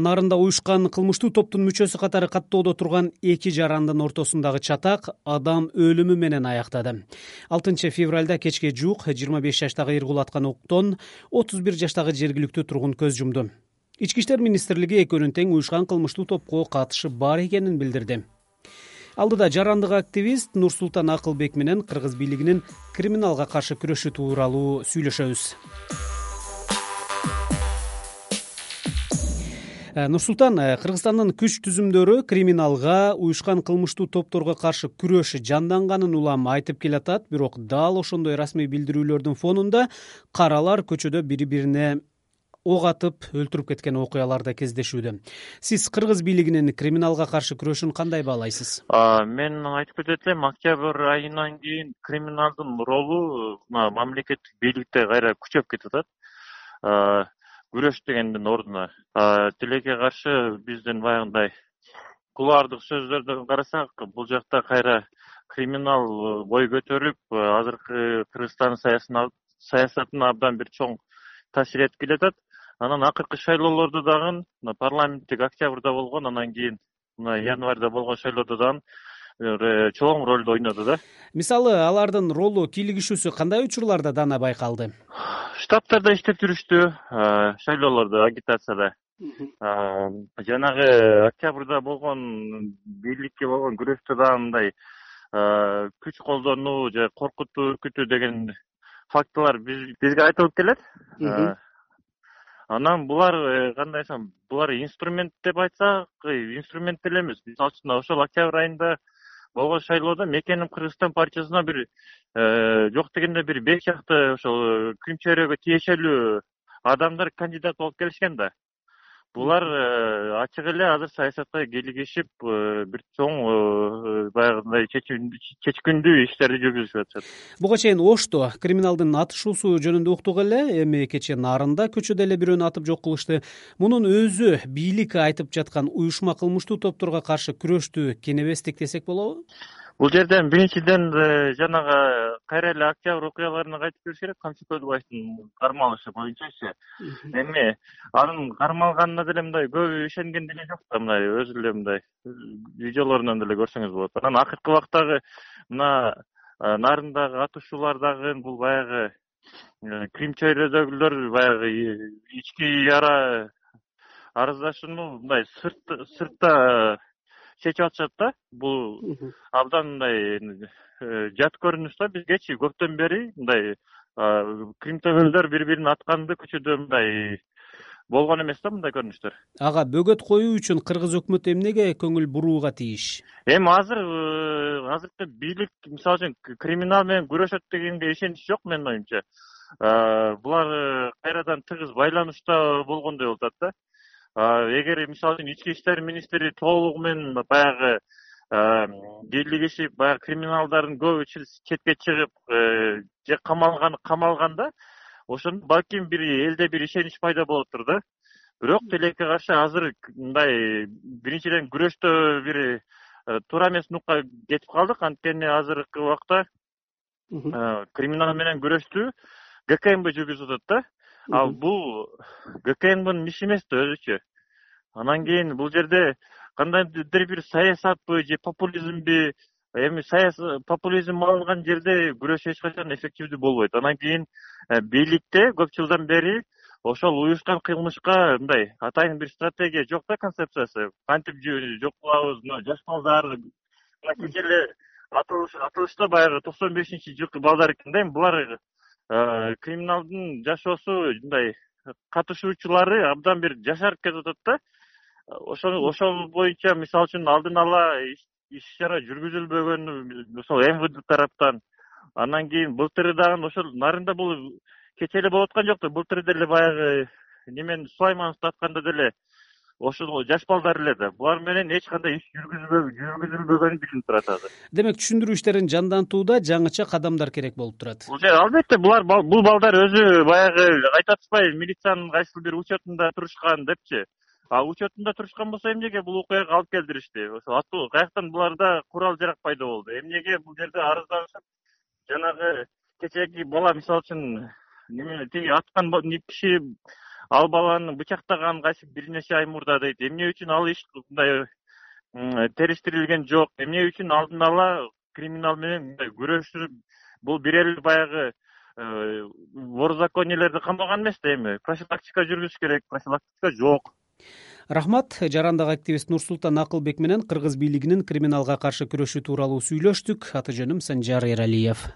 нарында уюшкан кылмыштуу топтун мүчөсү катары каттоодо турган эки жарандын ортосундагы чатак адам өлүмү менен аяктады. Алтынчы февралда кечке жуук жыйырма беш жаштагы эркулаткан октон отуз бир жаштагы жергиликтүү тургун көз жумду. Ички иштер министрлиги экөөнүн тең уюшкан кылмыштуу топко катышы бар экенин билдирди. Алдыда жарандык активист нурсултан акылбек менен кыргыз бийлигинин криминалга каршы күрөшү тууралуу сүйлөшөбүз нурсултан э, кыргызстандын күч түзүмдөрү криминалга уюшкан кылмыштуу топторго каршы күрөш жанданганын улам айтып келатат. Бирок дал ошондой расмий билдирүүлөрдүн фонунда каралар көчөдө бири бирине ок атып өлтүрүп кеткен окуялар да кездешүүдө. Сиз кыргыз бийлигинин криминалга каршы күрөшүн кандай баалайсыз? Мен айтып кетет элем октябрь айынан кийин криминалдын ролу мамлекеттик бийликте кайра күчөп кетип атат күрөш дегендин ордуна. Тилекке каршы биздин баягындай кулуардык сөздөрдөн карасак бул жакта кайра криминал э, бой көтөрүп э, азыркы кыргызстандын саясатына абдан бир чоң таасир этип келатат. Анан акыркы шайлоолордо дагы мына парламенттик октябрда болгон анан кийин мына январда болгон шайлоодо дагы чоң ролду ойноду да. Мисалы алардын ролу кийлигишүүсү кандай учурларда дана байкалды? Штабтарда иштеп жүрүштү шайлоолордо агитацияда. Жанагы октябрда болгон бийликке болгон күрөштө дагы мындай күч колдонуу же коркутуу үркүтүү деген фактылар бизге айтылып келет. Анан булар э, кандай десем булар инструмент деп айтсак инструмент деле эмес. Мисалы үчүн ошол октябрь айында болгон шайлоодо мекеним кыргызстан партиясына бир э, жок дегенде бир беш чакты ошол күн чөйрөгө тиешелүү адамдар кандидат болуп келишкен да булар э, ачык эле азыр саясатка кийлигишип бир чоң баягындай чечкиндүү иштерди жүргүзүшүп атышат. Буга чейин ошто криминалдын атышуусу жөнүндө уктук эле эми кечээ нарында көчөдө эле бирөөнү атып жок кылышты. Мунун өзү бийлик айтып жаткан уюшма кылмыштуу топторго каршы күрөштү кенебестик десек болобу бул жерден биринчиден э, жанагы кайра эле октябрь окуяларына кайтып келиш керек камчы көлбаевдин кармалышы боюнчачы эми анын кармалганына деле мындай көбү ишенген деле жок да мындай өзү эле мындай видеолорунан деле көрсөңүз болот. Анан акыркы убактагы мына э, нарындагы атышуулар дагы бул баягы э, крим чөйрөдөгүлөр баягы ички ара арыздашууну мындай сыртта чечип атышат да. Бул абдан мындай э, жат көрүнүш да бизгечи. Көптөн бери мындай кримтөгөлдөр бири бирин атканды көчөдө мындай болгон эмес да мындай көрүнүштөр. Ага бөгөт коюу үчүн кыргыз өкмөтү эмнеге көңүл бурууга тийиш? Эми азыр э, азыркы бийлик мисалы үчүн криминал менен күрөшөт дегенге ишенич жок менин оюмча. Булар э, кайрадан тыгыз байланышта болгондой болуп атат да эгер мисалы үчүн ички иштер министри толугу менен баягы кийлигишип баягы криминалдардын көбү четке чыгып э, же камалган камалганда ошондо балким бир элде бир ишенич пайда болоттур да. Бирок тилекке каршы азыр мындай биринчиден күрөштө бир э, туура эмес нукка кетип калдык. Анткени азыркы убакта криминал менен күрөштү гкмб жүргүзүп атат да ал бул гкмбнын иши эмес да өзүчө анан кийин бул жерде кандайдыр бир саясатпы же популизмби эми популизм алынган жерде күрөш эч качан эффективдүү болбойт. Анан кийин э, бийликте көп жылдан бери ошол уюшкан кылмышка мындай атайын бир стратегия жок да концепциясы. Кантип жок кылабыз мына жаш балдар мына кечээ эле атылышта баягы токсон бешинчи жылкы балдар экен да эми булар Э, криминалдын жашоосу мындай катышуучулары абдан бир жашарып кетип атат да. Ошо ошол боюнча мисалы үчүн алдын ала иш чара жүргүзүлбөгөнү ошол мвд тараптан. Андан кийин былтыры дагы ошол нарында бул кечээ эле болуп аткан жок да былтыр деле баягы немени сулаймановду атканда деле ошол жаш балдар эле да булар менен эч кандай иш жүргүзүлбөгөнү билинип турат азыр. Демек түшүндүрүү иштерин жандантууда жаңыча кадамдар керек болуп турат. Албетте булар бул балдар өзү баягы айтып атышпайбы милициянын кайсыл бир учетунда турушкан депчи. А учетунда турушкан болсо эмнеге бул окуяга алып келдиришти? Ошо аттуу каяктан буларда курал жарак пайда болду? Эмнеге бул жерде арызданышып жанагы кечээки бала мисалы үчүн неме тиги аткан киши ал баланы бычактаган кайсы бир нече ай мурда дейт эмне үчүн ал иш мындай териштирилген жок эмне үчүн алдын ала криминал менен мындай күрөшүп бул бир эле баягы э, ворозакониелерди камаган эмес да эми. Профилактика жүргүзүш керек профилактика жок. Рахмат. Жарандагы активист нурсултан акылбек менен кыргыз бийлигинин криминалга каршы күрөшү тууралуу сүйлөштүк. Аты жөнүм санжар эралиев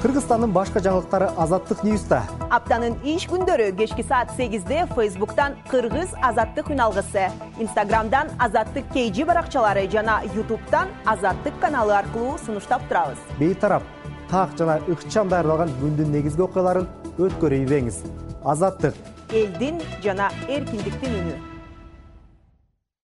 кыргызстандын башка жаңылыктары азаттык ньюста. Аптанын иш күндөрү кечки саат сегизде фейсбуктан кыргыз азаттык үналгысы инстаграмдан азаттык kg баракчалары жана ютубтан азаттык каналы аркылуу сунуштап турабыз. Бейтарап так жана ыкчам даярдалган күндүн негизги окуяларын өткөрүп ийбеңиз азаттык. Элдин жана эркиндиктин үнү